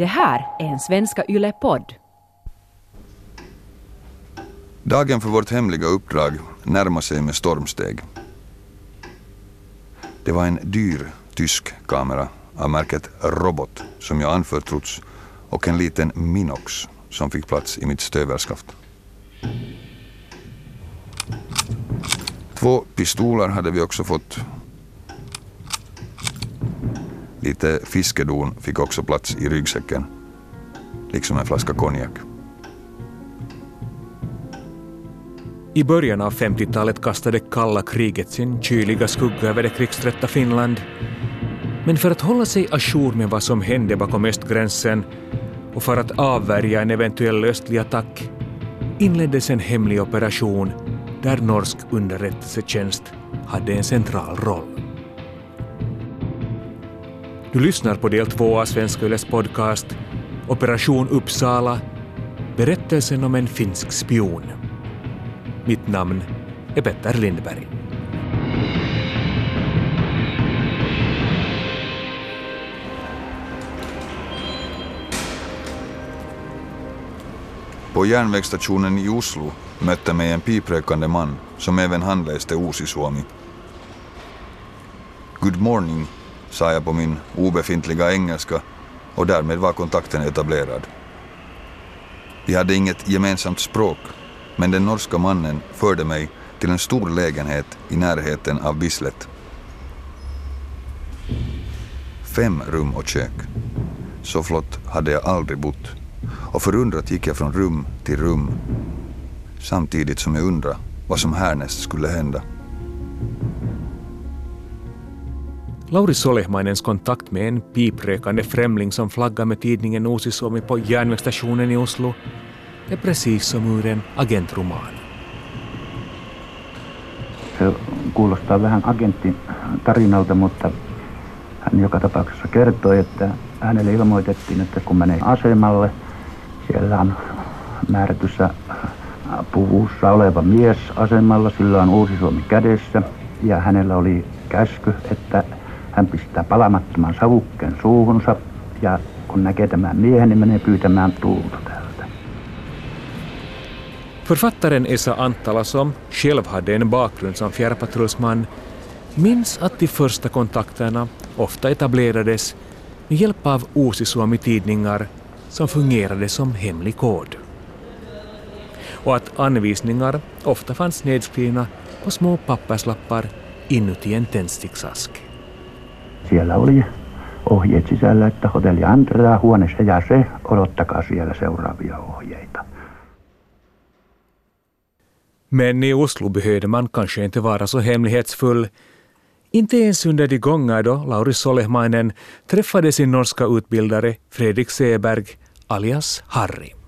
Det här är en Svenska Yle-podd. Dagen för vårt hemliga uppdrag närmar sig med stormsteg. Det var en dyr tysk kamera av märket Robot som jag anförtrotts och en liten Minox som fick plats i mitt stövelskaft. Två pistoler hade vi också fått. Lite fiskedon fick också plats i ryggsäcken, liksom en flaska konjak. I början av 50-talet kastade kalla kriget sin kyliga skugga över det krigströtta Finland. Men för att hålla sig ajour med vad som hände bakom östgränsen och för att avvärja en eventuell östlig attack inleddes en hemlig operation där norsk underrättelsetjänst hade en central roll. Du lyssnar på del två av Svenska Yles podcast Operation Uppsala, berättelsen om en finsk spion. Mitt namn är Petter Lindberg. På järnvägsstationen i Oslo mötte mig en piprökande man som även han läste Uusisuomi. Good morning, sa jag på min obefintliga engelska och därmed var kontakten etablerad. Vi hade inget gemensamt språk, men den norska mannen förde mig till en stor lägenhet i närheten av Bislett. Fem rum och kök. Så flott hade jag aldrig bott. Och förundrat gick jag från rum till rum samtidigt som jag undrade vad som härnäst skulle hända. Lauri Solehmainens kontakt med en piprökande främling som flaggar med tidningen Uusisuomi på järnvägsstationen i Oslo är precis som ur en agentroman. Se kuulostaa vähän agentin tarinalta, mutta hän joka tapauksessa kertoi, että hänelle ilmoitettiin, että kun menee asemalle, siellä on määrätyssä puvussa oleva mies asemalla, sillä on uusi Suomi kädessä ja hänellä oli käsky, että hän pistää palamattoman savukkeen suuhunsa ja kun näkee tämän miehen, niin menee pyytämään tuulta täältä. Författaren Esa Antala, som själv hade en bakgrund som fjärrpatrullsman, minns att de första kontakterna ofta etablerades med hjälp av Uusisuomi-tidningar som fungerade som hemlig kod. Och att anvisningar ofta fanns nedskrivna på små papperslappar inuti en tändsticksask. Siellä oli ohjeet sisällä, että hotelli Andrea, huoneessa ja se, odottakaa siellä seuraavia ohjeita. Men i Oslo behövde man kanske inte vara så hemlighetsfull. Inte ens under de gånger då Lauri Solehmainen träffade sin norska utbildare Fredrik Seberg, alias Harry.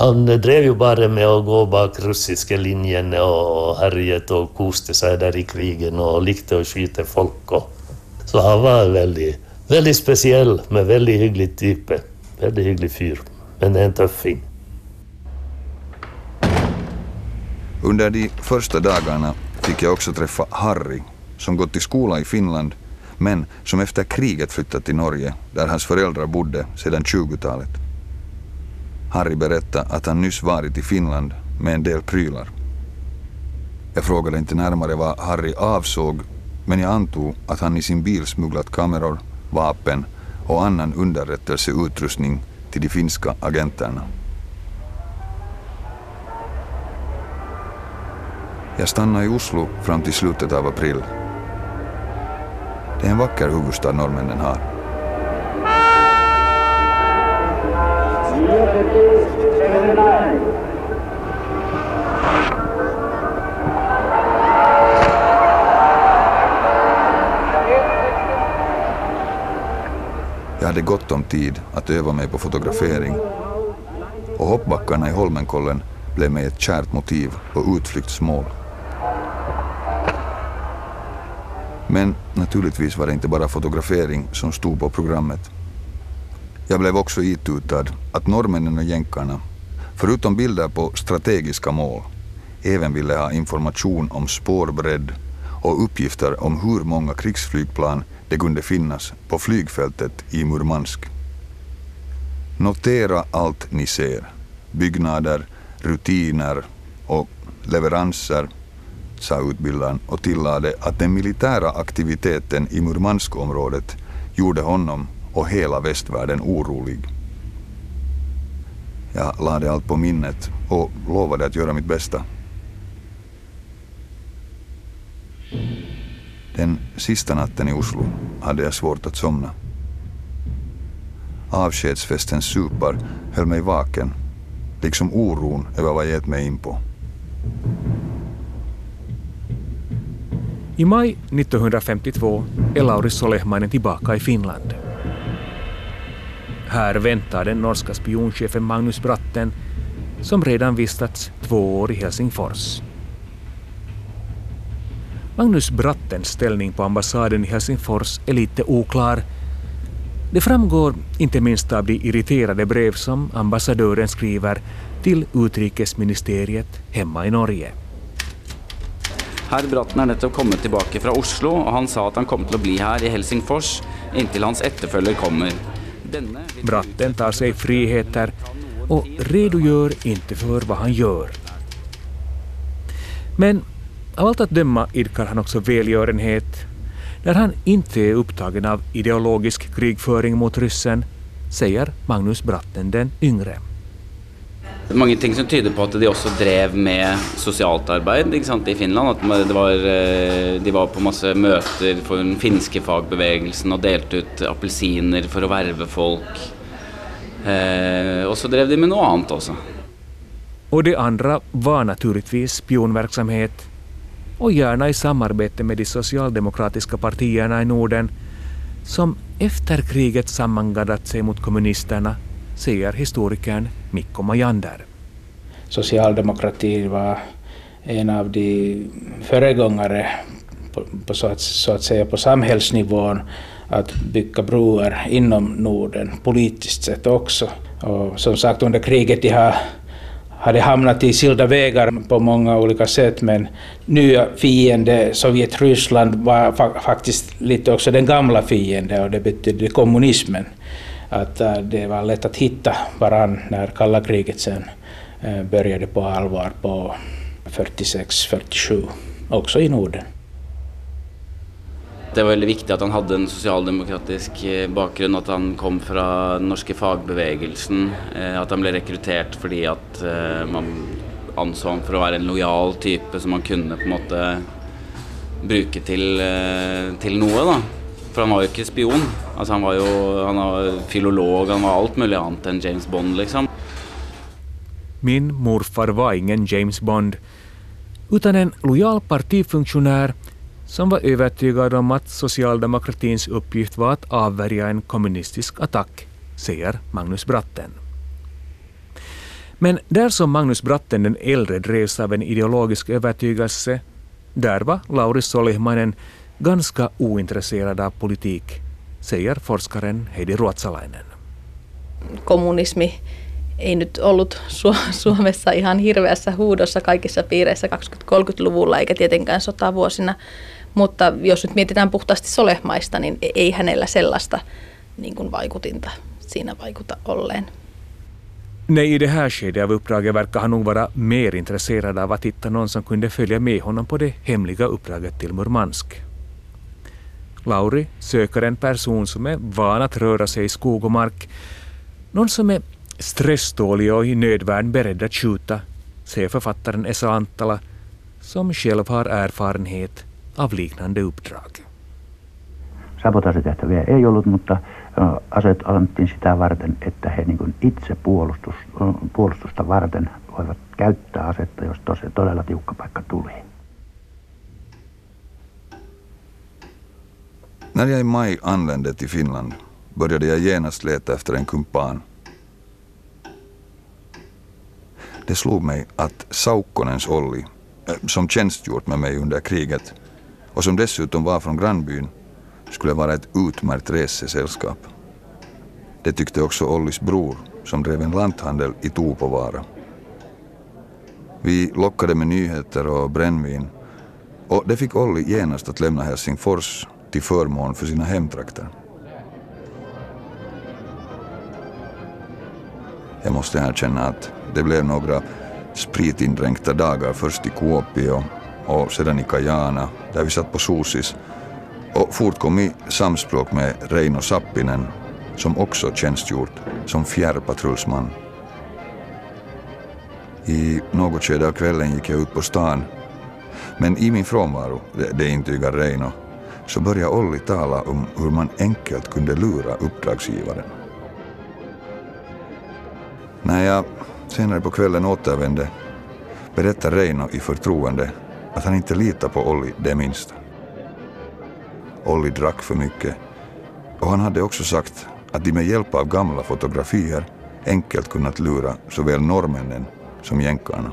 Han drev ju bara med att gå bak russiska linjen och härjet och koste sig där i krigen och likte att skjuta folk. Och, så han var väldigt, väldigt speciell, men väldigt hygglig typ. Väldigt hygglig fyr, men en tuffing. Under de första dagarna fick jag också träffa Harry som gått i skola i Finland men som efter kriget flyttat till Norge där hans föräldrar bodde sedan 20-talet. Harry berättade att han nyss varit i Finland med en del prylar. Jag frågade inte närmare vad Harry avsåg men jag antog att han i sin bil smugglat kameror, vapen och annan underrättelseutrustning till de finska agenterna. Jag stannade i Oslo fram till slutet av april. Det är en vacker huvudstad norrmännen har. Jag hade gott om tid att öva mig på fotografering och hoppbackarna i Holmenkollen blev mig ett kärt motiv och utflyktsmål. Men naturligtvis var det inte bara fotografering som stod på programmet. Jag blev också itutad att norrmännen och jänkarna, förutom bilder på strategiska mål, även ville ha information om spårbredd och uppgifter om hur många krigsflygplan det kunde finnas på flygfältet i Murmansk. Notera allt ni ser. Byggnader, rutiner och leveranser, sa utbildaren och tillade att den militära aktiviteten i Murmanskområdet gjorde honom och hela västvärlden orolig. Jag lade allt på minnet och lovade att göra mitt bästa. Den sista natten i Oslo hade jag svårt att somna. Avskedsfestens supar höll mig vaken, liksom oron över vad jag gett mig in på. I maj 1952 är Lauri Solehmainen tillbaka i Finland. Här väntar den norska spionchefen Magnus Bratten som redan vistats två år i Helsingfors. Magnus Brattens ställning på ambassaden i Helsingfors är lite oklar. Det framgår inte minst av de irriterade brev som ambassadören skriver till utrikesministeriet hemma i Norge. Herr Bratten har nettopp kommit tillbaka från Oslo, och han sa att han kommer att bli här i Helsingfors intill hans efterföljare kommer. Bratten tar sig friheter och redogör inte för vad han gör. Men av allt att döma idkar han också välgörenhet När han inte är upptagen av ideologisk krigföring mot ryssen, säger Magnus Bratten den yngre. Mange ting som tyder på at de også drev med sosialt arbeid ikke sant, i Finland. At det var, eh, de var på masse møter for den finske fagbevegelsen og delte ut appelsiner for å verve folk. Eh, og så drev de med noe annet også. Och det andra var naturligtvis spionverksamhet och gärna i samarbete med de socialdemokratiska partierna i Norden som efter kriget sammangaddat sig mot kommunisterna, säger historikern Mikko Majander. socialdemokratin var en av de föregångare på, på så, att, så att säga på samhällsnivån att bygga broar inom Norden politiskt sett också. Och som sagt under kriget de har, hade hamnat i skilda vägar på många olika sätt men nya fiende Sovjet-Ryssland var fa faktiskt lite också den gamla fienden och det betydde kommunismen. Att äh, det var lätt att hitta varann när kalla kriget sen äh, började på allvar på 46-47, också i Norden. Det var väldigt viktigt att han hade en socialdemokratisk eh, bakgrund, att han kom från den fagbevegelsen. Eh, att han blev rekryterad för att eh, man ansåg honom för att vara en lojal typ som man kunde på något sätt bruka till, till något för For han var jo ikke spion. Altså Han var jo han var filolog, han var alt mulig annet enn James Bond, liksom. Min morfar var ingen James Bond, utan en lojal partifunktionär som var övertygad om att socialdemokratins uppgift var att avvärja en kommunistisk attack, säger Magnus Bratten. Men där som Magnus Bratten den äldre drevs av en ideologisk övertygelse, där var Lauri Solihmanen ganska ointresserad av politik, säger forskaren Heidi Ruotsalainen. kommunismi ei nyt ollut Su- Suomessa ihan hirveässä huudossa kaikissa piireissä 20-30-luvulla eikä tietenkään sotavuosina, mutta jos nyt mietitään puhtaasti solehmaista, niin e- ei hänellä sellaista niin kuin vaikutinta siinä vaikuta olleen. Nej, i det här skedet av uppdraget verkar han nog vara mer intresserad av att hitta någon som kunde följa med honom på det hemliga uppdraget till Murmansk. Lauri söker en person som är van att röra sig i skog och mark. Någon som är stresstålig och i nödvärn beredd att skjuta, säger författaren Esa Antala, som själv har erfarenhet av liknande uppdrag. Sabotaasitehtäviä ei ollut, mutta aseet annettiin sitä varten, että he niin itse puolustus, puolustusta varten voivat käyttää asetta, jos todella tiukka paikka tuli. När jag i maj anlände till Finland började jag genast leta efter en kumpan. Det slog mig att Saukkonens Olli, eh, som tjänstgjort med mig under kriget och som dessutom var från grannbyn, skulle vara ett utmärkt resesällskap. Det tyckte också Ollis bror, som drev en lanthandel i Tuupovaara. Vi lockade med nyheter och brännvin och det fick Olli genast att lämna Helsingfors till förmån för sina hemtrakter. Jag måste erkänna att det blev några spritindränkta dagar först i Kuopio och sedan i Kajana där vi satt på Sosis och fortkom i samspråk med Reino Sappinen som också tjänstgjort som fjärrpatrullsman. I något skede av kvällen gick jag ut på stan men i min frånvaro, det, det intygar Reino, så började Olli tala om hur man enkelt kunde lura uppdragsgivaren. När jag senare på kvällen återvände berättade Reino i förtroende att han inte litar på Olli det minsta. Olli drack för mycket och han hade också sagt att de med hjälp av gamla fotografier enkelt kunnat lura såväl norrmännen som jänkarna.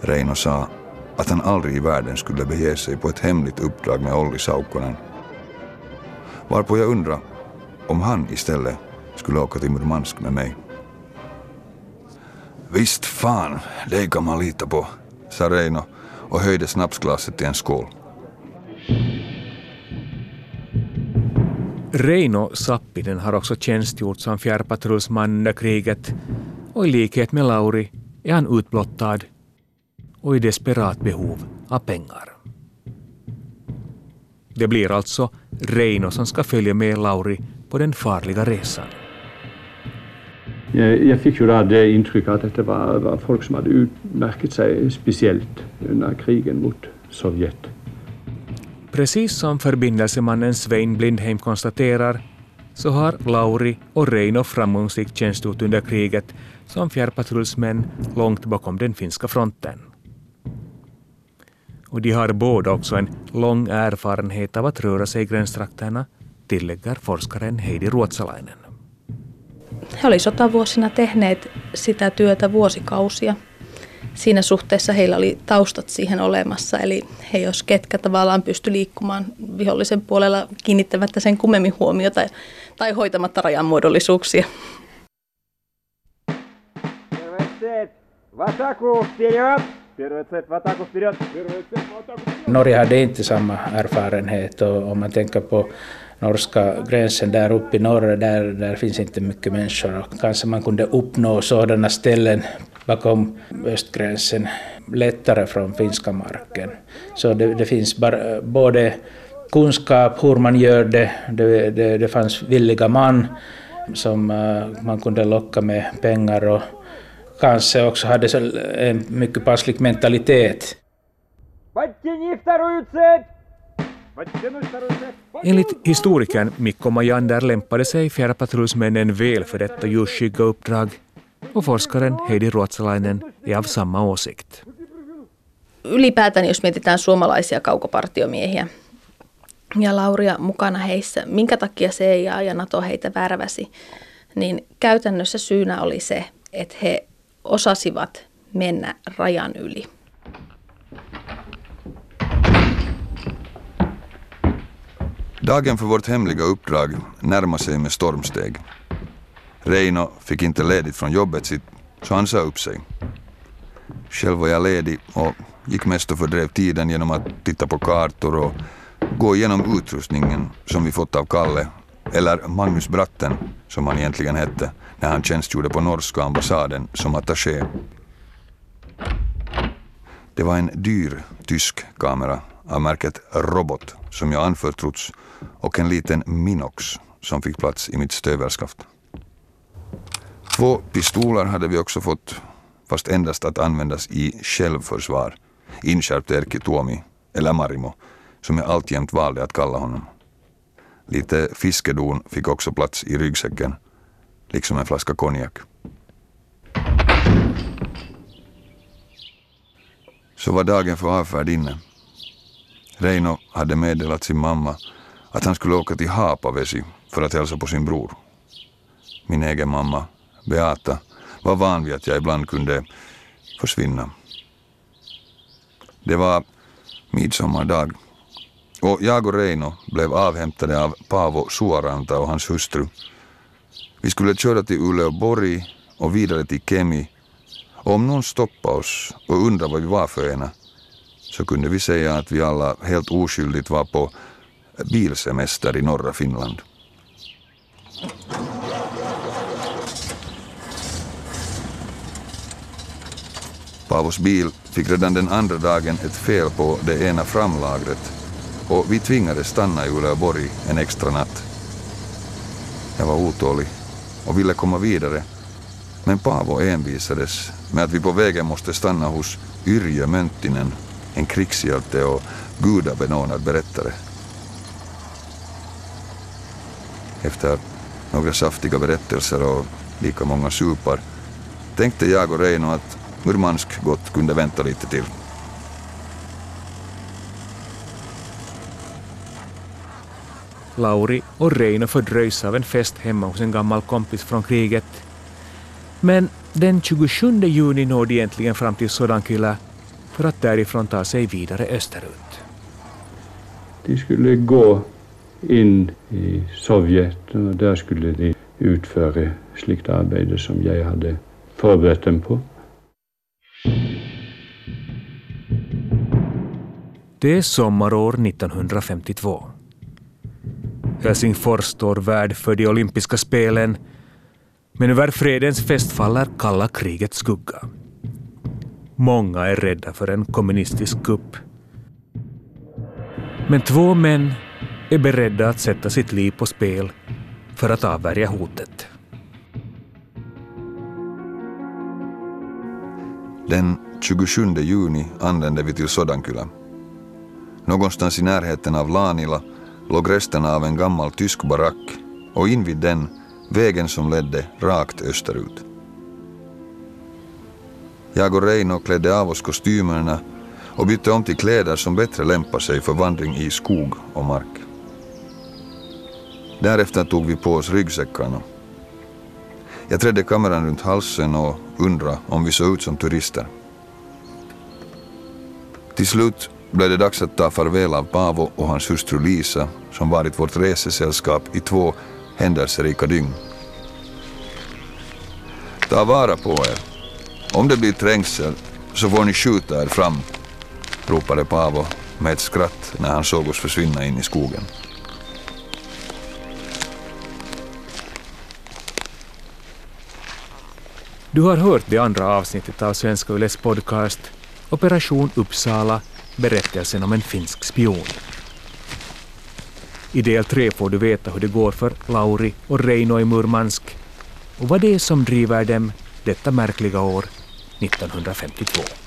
Reino sa att han aldrig i världen skulle bege sig på ett hemligt uppdrag med Olli Saukkonen. Varpå jag undrar om han istället skulle åka till Murmansk med mig. Visst fan, det kan man lita på, sa Reino och höjde snapsglaset till en skål. Reino Sappinen har också tjänstgjort som fjärrpatrullsman under kriget och i likhet med Lauri är han utblottad och i desperat behov av pengar. Det blir alltså Reino som ska följa med Lauri på den farliga resan. Jag, jag fick ju då det intrycket att det var, var folk som hade utmärkt sig speciellt under krigen mot Sovjet. Precis som förbindelsemannen Svein Blindheim konstaterar så har Lauri och Reino framgångsrikt tjänstgjort under kriget som fjärrpatrullsmän långt bakom den finska fronten. Och de har båda också en lång erfarenhet av att röra sig i gränstrakterna, tillägger forskaren Heidi Ruotsalainen. He oli sotavuosina tehneet sitä työtä vuosikausia. Siinä suhteessa heillä oli taustat siihen olemassa, eli he jos ketkä tavallaan pysty liikkumaan vihollisen puolella kiinnittämättä sen kummemmin huomiota tai hoitamatta rajan muodollisuuksia. Norge hade inte samma erfarenhet och om man tänker på norska gränsen där uppe i norr, där, där finns inte mycket människor. Och kanske man kunde uppnå sådana ställen bakom östgränsen lättare från finska marken. Så det, det finns bara, både kunskap hur man gör det, det, det, det fanns villiga man som uh, man kunde locka med pengar och kanske också hade så en mycket passlig mentalitet. Enligt historikern Mikko Majander lämpade sig fjärrpatrullsmännen väl för detta ljusskygga uppdrag och forskaren Heidi Ruotsalainen är av samma åsikt. Ylipäätään jos mietitään suomalaisia kaukopartiomiehiä ja Lauria mukana heissä, minkä takia CIA ja NATO heitä värväsi, niin käytännössä syynä oli se, että he osasivat mennä rajan yli. Dagen för vårt hemliga uppdrag närmar sig med stormsteg. Reino fick inte ledigt från jobbet sitt, så han sa upp sig. Själv var jag ledig och gick mest och fördrev tiden genom att titta på kartor och gå igenom utrustningen som vi fått av Kalle, eller Magnus Bratten som han egentligen hette, när han tjänstgjorde på norska ambassaden som attaché. Det var en dyr tysk kamera av märket Robot som jag anförtrotts och en liten Minox som fick plats i mitt stövelskaft. Två pistoler hade vi också fått, fast endast att användas i självförsvar, inskärpte Erkki Tuomi, eller Marimo, som jag alltjämt valde att kalla honom. Lite fiskedon fick också plats i ryggsäcken, liksom en flaska konjak. Så var dagen för avfärd inne. Reino hade meddelat sin mamma att han skulle åka till Haapavesi för att hälsa på sin bror. Min egen mamma, Beata, var van vid att jag ibland kunde försvinna. Det var midsommardag och jag och Reino blev avhämtade av Paavo Suoranta och hans hustru. Vi skulle köra till Uleåborg och vidare till Kemi. Och om någon stoppade oss och undrade vad vi var för ena så kunde vi säga att vi alla helt oskyldigt var på bilsemester i norra Finland. Paavos bil fick redan den andra dagen ett fel på det ena framlagret och vi tvingades stanna i Uleåborg en extra natt. Jag var otålig och ville komma vidare men Paavo envisades med att vi på vägen måste stanna hos Yrjö Mönttinen, en krigshjälte och gudabenådad berättare. Efter några saftiga berättelser och lika många supar tänkte jag och Reino att Murmansk gott kunde vänta lite till. Lauri och Reino fördröjs av en fest hemma hos en gammal kompis från kriget. Men den 27 juni når de äntligen fram till Sodankylä för att därifrån ta sig vidare österut. De skulle gå in i Sovjet och där skulle de utföra slikt arbete som jag hade förberett dem på. Det är sommarår 1952. Helsingfors står värd för de olympiska spelen men över fredens fest faller kalla krigets skugga. Många är rädda för en kommunistisk kupp. Men två män är beredda att sätta sitt liv på spel för att avvärja hotet. Den 27 juni anlände vi till Sodankylä. Någonstans i närheten av Lanila låg resterna av en gammal tysk barack och invid den vägen som ledde rakt österut. Jag och Reino klädde av oss kostymerna och bytte om till kläder som bättre lämpar sig för vandring i skog och mark. Därefter tog vi på oss ryggsäckarna. Jag trädde kameran runt halsen och undrade om vi såg ut som turister. Till slut blev det dags att ta farväl av Paavo och hans hustru Lisa som varit vårt resesällskap i två händelserika dygn. Ta vara på er. Om det blir trängsel så får ni skjuta er fram, ropade Paavo med ett skratt när han såg oss försvinna in i skogen. Du har hört det andra avsnittet av Svenska Yles podcast Operation Uppsala, berättelsen om en finsk spion. I del tre får du veta hur det går för Lauri och Reino i Murmansk och vad det är som driver dem detta märkliga år 1952.